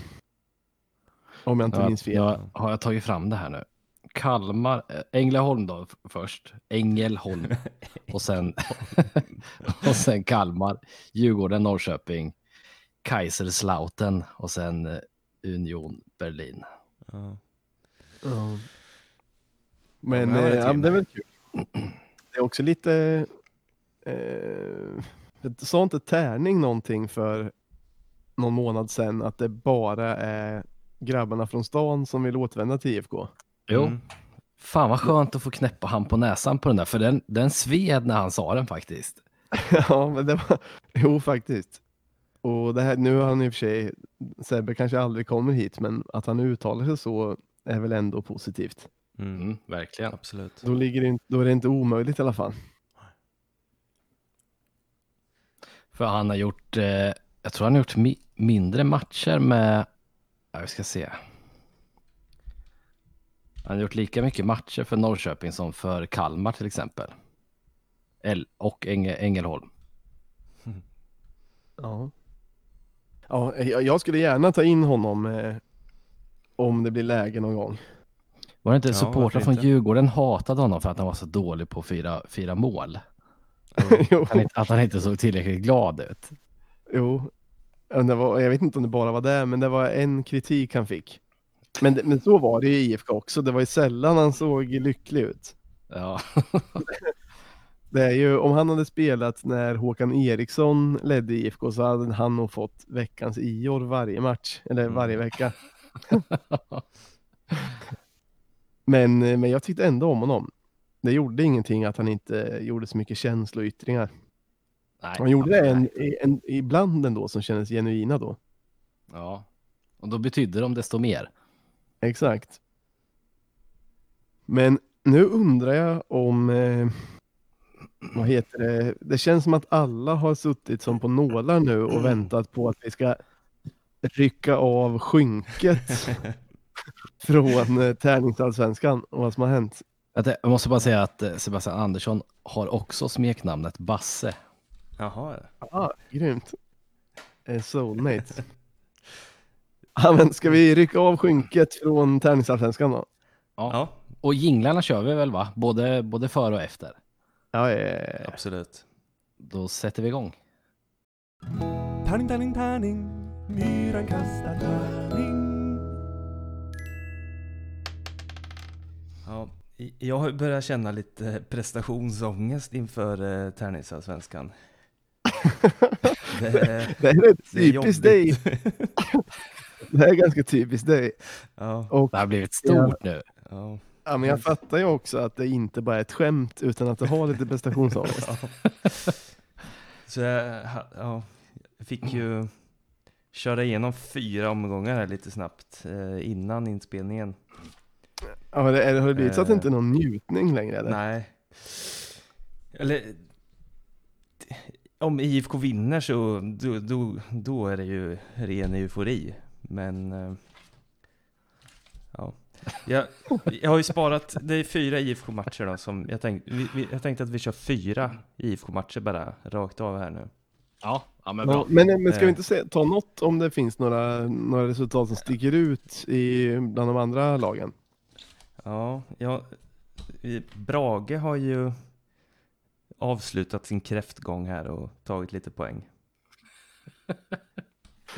Om jag inte Ja, minns fel. ja, har jag tagit fram det här nu? Kalmar, eh, Ängelholm då först. Ängelholm. Och sen, och sen Kalmar, Djurgården, Norrköping, Kaiserslautern och sen eh, Union Berlin. Ja. Men Ja, men eh, det är väl kul. Det är också lite, eh, jag sa inte tärning någonting för någon månad sedan att det bara är grabbarna från stan som vill återvända till IFK. Jo, Mm. fan vad skönt att få knäppa han på näsan på den där, för den, den sved när han sa den faktiskt. ja, men det var, jo faktiskt. Och det här, nu har han i och för sig, Sebbe kanske aldrig kommer hit, men att han uttalar sig så är väl ändå positivt. Mm. Mm, verkligen. Absolut. Då, ligger det, då är det inte omöjligt i alla fall. För han har gjort, eh, jag tror han har gjort mi mindre matcher med, ja, vi ska se. Han har gjort lika mycket matcher för Norrköping som för Kalmar till exempel. El och Enge Ängelholm. Ja. Ja, jag skulle gärna ta in honom eh, om det blir läge någon gång. Var det inte Ja, supportrar från inte? Djurgården hatade honom för att han var så dålig på att fira, fira mål? Han, att han inte såg tillräckligt glad ut. jo. Var, jag vet inte om det bara var det, men det var en kritik han fick. Men, men så var det i IFK också. Det var ju sällan han såg lycklig ut. Ja, Det är ju, om han hade spelat när Håkan Eriksson ledde IFK så hade han nog fått veckans Ior varje match, eller Mm. varje vecka. men, men jag tyckte ändå om honom. Det gjorde ingenting att han inte gjorde så mycket känsloyttringar. Nej, Han gjorde det en, en, ibland ändå som kändes genuina då. Ja, och då betyder de desto mer. Exakt. Men nu undrar jag om, eh, vad heter det, det känns som att alla har suttit som på nålar nu och väntat på att vi ska rycka av skynket från eh, tärningsallsvenskan och vad som har hänt. Jag måste bara säga att eh, Sebastian Andersson har också smeknamnet Basse. Jaha, Ah, grymt. Eh, Soulmate. Ja, men ska vi rycka av skynket från tärningsallsvenskan då? ja, Och jinglarna kör vi väl va? Både, både före och efter. Ja, eh, absolut. Då sätter vi igång. Tärning, tärning, tärning. Myran kastar tärning. Ja, jag har börjat känna lite prestationsångest inför eh, Tärningsallsvenskan. Det, det är rätt det är typiskt dig. Det är ganska typiskt dig. ja, Och Det har blivit stort nu. ja, ja, men jag fattar ju också att det inte bara är ett skämt utan att det har lite prestationsångest. Så jag, ja, fick ju köra igenom fyra omgångar här lite snabbt eh, innan inspelningen. Ja, det, är, har det blivit så att det Eh. inte är någon njutning längre? Eller? Nej. Eller om IFK vinner så då, då, då är det ju ren eufori. Men eh, ja. Jag, jag har ju sparat, det är fyra IFK-matcher då som jag tänkte, vi, jag tänkte att vi kör fyra IFK-matcher bara rakt av här nu. Ja, ja men Ja, bra. men, men ska vi Eh. inte se, ta något om det finns några, några resultat som sticker ut i, bland de andra lagen? Ja, ja, Brage har ju avslutat sin kräftgång här och tagit lite poäng.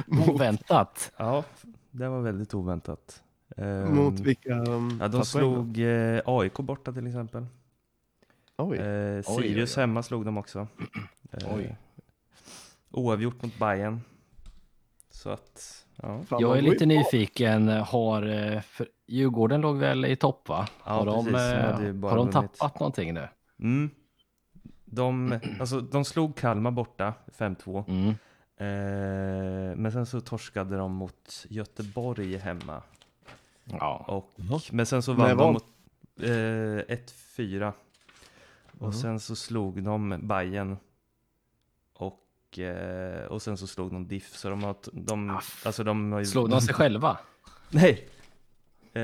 Oväntat. Ja, det var väldigt oväntat. Ehm, Mot vilka? um, Ja, de slog eh, AIK borta till exempel. Oj. Eh, Sirius oj. hemma slog de också. Eh, Oj. Oavgjort mot Bayern. Så att, ja. Fan, Jag är lite nyfiken. Har eh, för Djurgården låg väl i topp va? Ja, har de, precis. Eh, har de tappat någonting nu? Mm. De, alltså, de slog Kalmar borta, 5-2. Mm. Eh, men sen så torskade de mot Göteborg hemma. Ja. Och, men sen så vann var- de mot eh, 1-4. Och Mhm. sen så slog de Bayern och, eh, och sen så slog de Diff. Så de har, de, Ah, alltså de har ju, Slog de sig själva? Nej! Eh,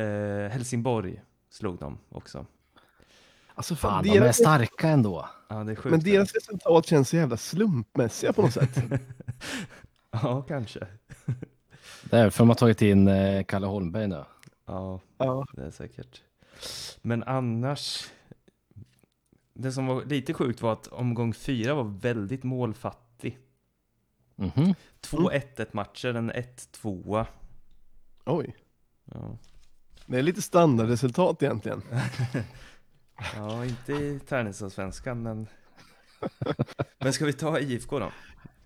Helsingborg slog de också. Alltså, fan, Fan, de är deras, starka ändå. Ja, det är sjukt. men deras resultat känns så jävla slumpmässiga på något sätt. Ja, kanske. Det är för de har tagit in eh, Kalle Holmberg nu. Ja, ja. det är säkert. Men annars, det som var lite sjukt var att omgång fyra var väldigt målfattig. Mhm. Två 1-1 matcher, en 1-2. Oj. Ja. Det är lite standardresultat egentligen. ja, inte i tärningsallsvenskan men... men ska vi ta IFK då?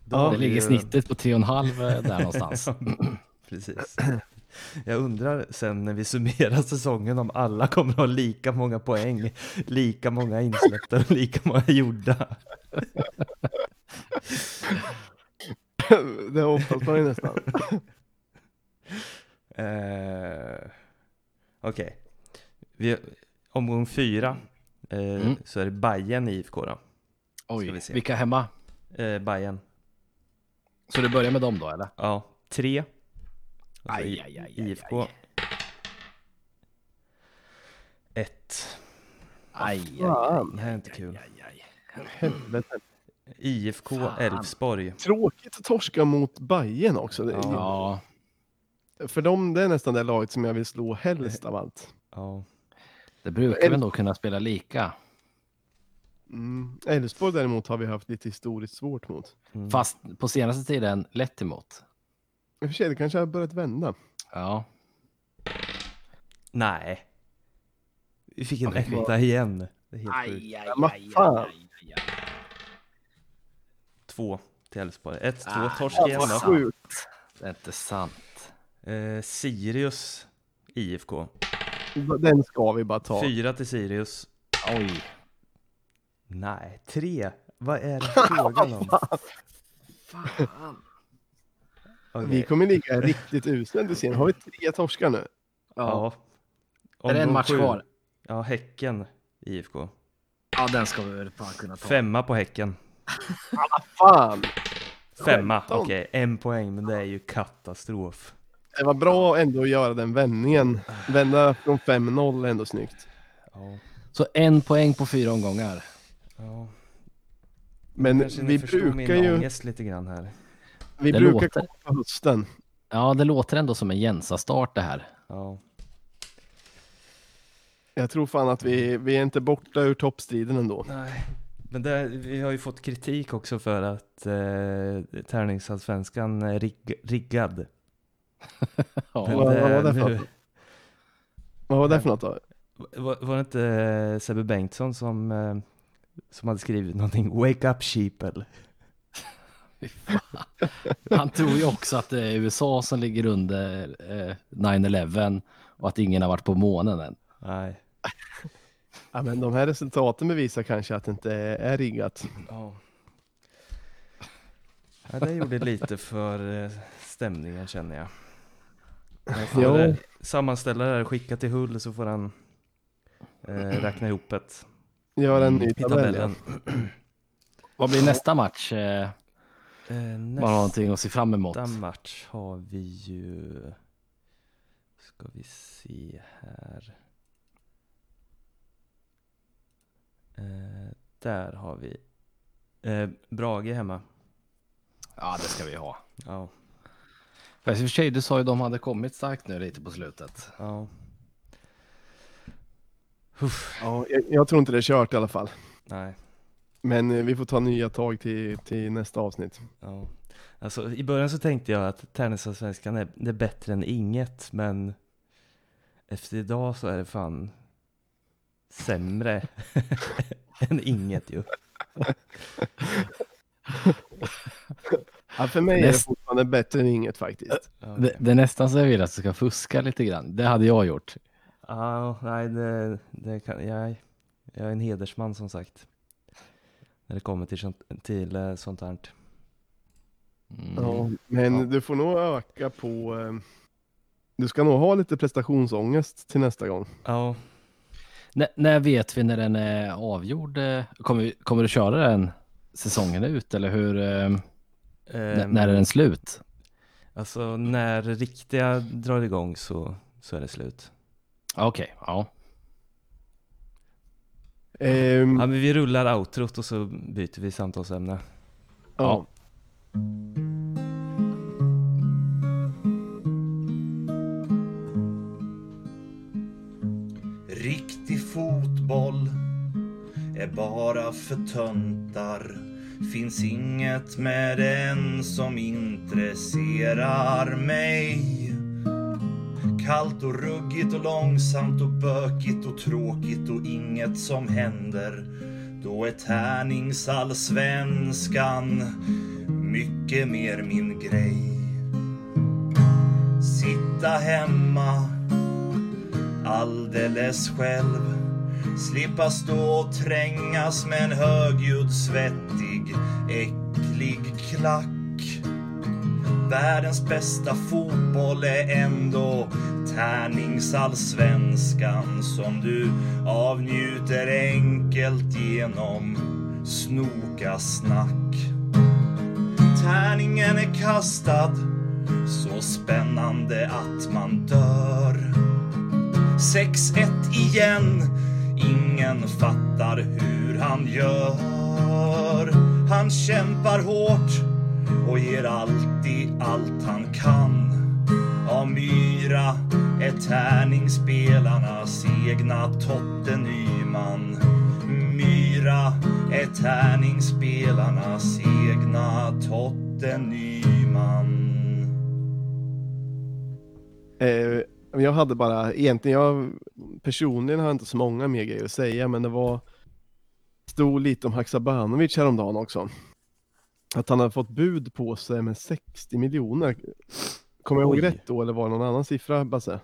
Då Ja, Det ligger ju- snittet på 3,5 där någonstans. Precis. Jag undrar sen när vi summerar säsongen om alla kommer att ha lika många poäng, lika många insläppta och lika många gjorda. det hoppas man ju nästan. Eh, Okej. Vi- Omgång fyra eh, Mm. så är det Bayern IFK då. Vi Oj, se. vilka hemma? Eh, Bayern. Så du börjar med dem då eller? Ja, tre. Och så Aj, aj, aj, aj, IFK. aj. Ett. Aj, aj, Fan, Det här är inte kul. aj, aj. helvete. IFK. Elfsborg. Tråkigt att torska mot Bayern också. Det, Ja, För dem, det är nästan det laget som jag vill slå helst av allt. Ja. det brukar väl då kunna spela lika. Mm. Elfsborg däremot har vi haft lite historiskt svårt mot. Mm. Fast på senaste tiden lätt emot. I och för sig, det kanske har börjat vända. Ja, Nej. Vi fick en etta igen. Det är helt sjukt. aj, Ja, vad fan. Två till Elfsborg. Ett, två, Ah, torsk igen då. Det är inte sant. Eh, Sirius IFK. Den ska vi bara ta. Fyra till Sirius. Oj, Nej, tre. Vad är det frågan om? fan. Okej. Vi kommer ligga riktigt usla under serien. Har vi tre torskar nu? Ja. Är det en match sju. kvar? Ja, Häcken IFK. Ja, den ska vi väl fan kunna ta. Femma på Häcken. Fan! Femma, okej. En poäng, men det är ju katastrof. Det var bra ändå att göra den vändningen. Vända från 5-0 är ändå snyggt. Ja. Så en poäng på fyra omgångar. ja. Men vi brukar ju, lite grann här. Vi Det brukar låter- komma på hösten. Ja, det låter ändå som en Jensa-start det här. Ja. Jag tror fan att vi, vi är inte borta ur toppstriden ändå. Nej. Men det, vi har ju fått kritik också för att eh, tärningsallsvenskan är rig, riggad. Ja, Men vad- vad var det för nu-? Vad var det för något då? var, var det inte eh, Sebbe Bengtsson som, eh, som hade skrivit någonting? Wake up sheeple. Han tror ju också att det är USA som ligger under eh, 9-11 och att ingen har varit på månen än. Nej. Ja, men de här resultaten bevisar kanske att det inte är, riggat. Ja. ja, det gjorde lite för eh, stämningen känner jag. Jag får eh, sammanställa det här och skicka till Hull så får han eh, räkna ihop ett Gör en ny i tabell. Ja. tabellen. Vad blir nästa match? Eh, bara nästa någonting att se fram emot. match har vi ju... Ska vi se här. Eh, där har vi eh, Brage hemma. Ja, det ska vi ha. Ja, Fast i och för sig, du sa ju att de hade kommit starkt nu lite på slutet. ja. Uff, Ja, jag, jag tror inte det är kört i alla fall. nej. Men eh, vi får ta nya tag till, till nästa avsnitt. Ja. Alltså, I början så tänkte jag att tennisallsvenskan är, det är bättre än inget, men efter idag så är det fan sämre än inget ju. Ja, för mig är det fortfarande bättre än inget faktiskt. Det, det är nästan så jag vill att du ska fuska lite grann. Det hade jag gjort. Ja, nej, det, det kan, jag, jag är en hedersman som sagt. När det kommer till, sånt- till eh, sånt här. Mm. Ja, men Ja. du får nog öka på... Eh, du ska nog ha lite prestationsångest till nästa gång. Ja, N- när vet vi när den är avgjord? Eh, Kommer, vi- kommer du köra den säsongen ut eller hur? Ehm, när är den slut? Alltså när riktiga drar igång så, så är det slut. Okej, ja. Ehm, Ja, men vi rullar outrot och så byter vi samtalsämne. ja. Riktig fotboll är bara för töntar. Finns inget med den som intresserar mig. Kallt och ruggigt och långsamt och bökigt och tråkigt och inget som händer. Då är tärningsallsvenskan mycket mer min grej. Sitta hemma alldeles själv. Slippa stå och trängas med en högljudd, svettig, äcklig klack. Världens bästa fotboll är ändå tärningsallsvenskan som du avnjuter enkelt genom snokasnack. Tärningen är kastad, så spännande att man dör. 6-1 igen. Ingen fattar hur han gör. Han kämpar hårt och ger alltid allt han kan. Av Myra är tärningsspelarnas egna Totte Nyman. Myra är tärningsspelarnas egna Totte Nyman. Eh, jag hade bara, egentligen, jag personligen har jag inte så många mer grejer att säga, men det var, stod lite om Haksabanovic häromdagen också. Att han hade fått bud på sig med 60 miljoner. Kommer jag ihåg rätt då, eller var det någon annan siffra, Basse?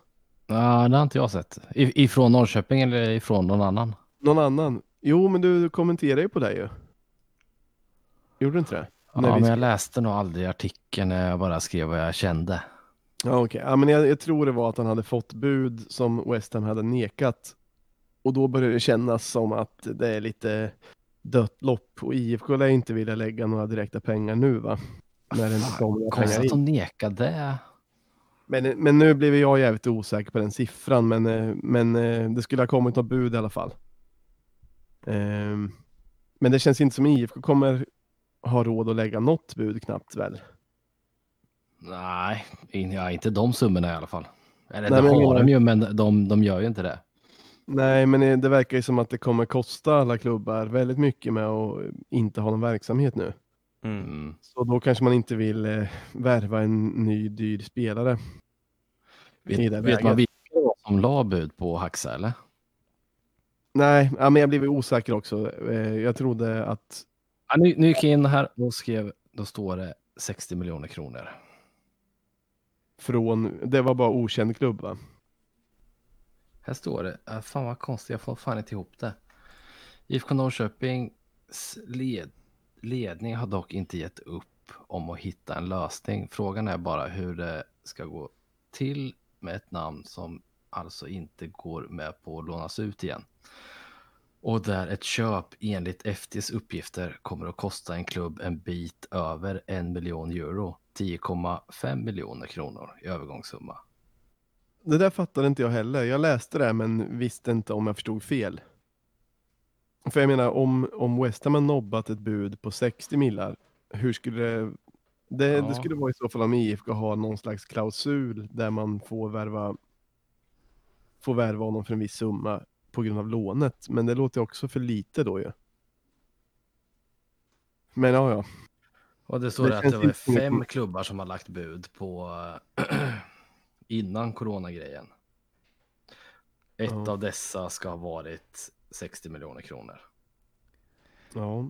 Ja, det har inte jag sett. I, ifrån Norrköping eller ifrån någon annan? Någon annan? Jo, men du, du kommenterade ju på det ju. Gjorde du inte det? Ja, vi men jag läste nog aldrig artikeln jag bara skrev vad jag kände. Ja, okej. Ja, men jag, jag tror det var att han hade fått bud som West Ham hade nekat. Och då började det kännas som att det är lite dött lopp och IFK lär inte vilja lägga några direkta pengar nu va? När det inte kommer Konstigt pengar att de nekade. Men, men nu blev jag jävligt osäker på den siffran, men, eh, men eh, det skulle ha kommit något bud i alla fall. Ehm, Men det känns inte som IFK kommer ha råd att lägga något bud knappt väl? Nej, inte de summorna i alla fall. Eller Nej, det men har menar- de ju, men de, de gör ju inte det. Nej, men det verkar ju som att det kommer kosta alla klubbar väldigt mycket med att inte ha någon verksamhet nu. Mm. Mm. Så då kanske man inte vill eh, värva en ny dyr spelare. Vet, vet man vilka som la bud på Haxa eller? Nej, ja, men jag blev osäker också. Eh, Jag trodde att, Ja, nu, nu gick jag in här och skrev, då står det 60 miljoner kronor. från, det var bara okänd klubb va? Här står det, äh, fan vad konstigt, jag får fan inte ihop det. IFK Norrköpings led, ledning har dock inte gett upp om att hitta en lösning. Frågan är bara hur det ska gå till med ett namn som alltså inte går med på att lånas ut igen. Och där ett köp enligt FTs uppgifter kommer att kosta en klubb en bit över en miljon euro, 10,5 miljoner kronor i övergångssumma. Det där fattade inte jag heller. Jag läste det men visste inte om jag förstod fel. För jag menar, om, om West Ham har nobbat ett bud på 60 millar, hur skulle det... Det, Ja. det skulle vara i så fall om IFK har någon slags klausul där man får värva, får värva honom för en viss summa på grund av lånet. Men det låter också för lite då ju. Men ja, ja. Och det står Det att det var fem klubbar som har lagt bud på innan coronagrejen. Ett Ja. av dessa ska ha varit 60 miljoner kronor. Ja.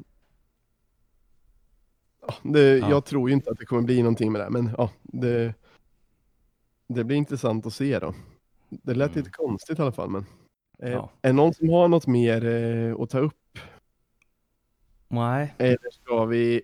Ja, det, Ja. Jag tror ju inte att det kommer bli någonting med det, men ja, det, det blir intressant att se då. Det lät Mm. lite konstigt i alla fall, men eh, Ja. är någon som har något mer eh, att ta upp? Nej, Eller ska vi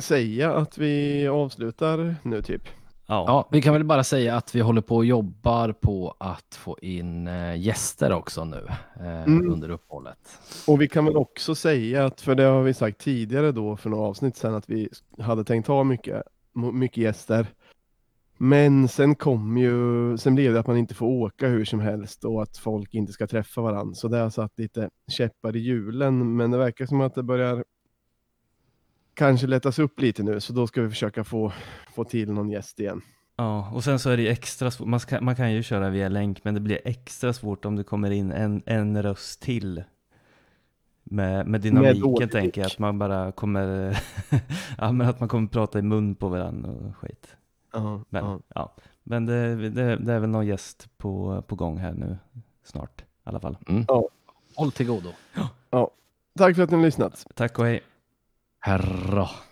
säga att vi avslutar nu typ? Ja. Ja, vi kan väl bara säga att vi håller på och jobbar på att få in eh, gäster också nu eh, Mm. under uppehållet. Och vi kan väl också säga att, för det har vi sagt tidigare då för några avsnitt sedan, att vi hade tänkt ha mycket, mycket gäster. Men sen kom ju, sen blev det att man inte får åka hur som helst och att folk inte ska träffa varandra. Så det har satt lite käppar i hjulen, men det verkar som att det börjar kanske lättas upp lite nu, så då ska vi försöka få, få till någon gäst igen. Ja, och sen så är det ju extra svårt. Man, ska, man kan ju köra via länk, men det blir extra svårt om det kommer in en, en röst till. Med, med dynamiken dålig tänker jag, att man bara kommer, ja men att man kommer prata i mun på varandra och skit. Ja, Men, ja. ja. men det, det, det är väl någon gäst på, på gång här nu snart i alla fall. Mm. Ja. Håll till godo. Tack för att ni har lyssnat. Tack och hej. Herra.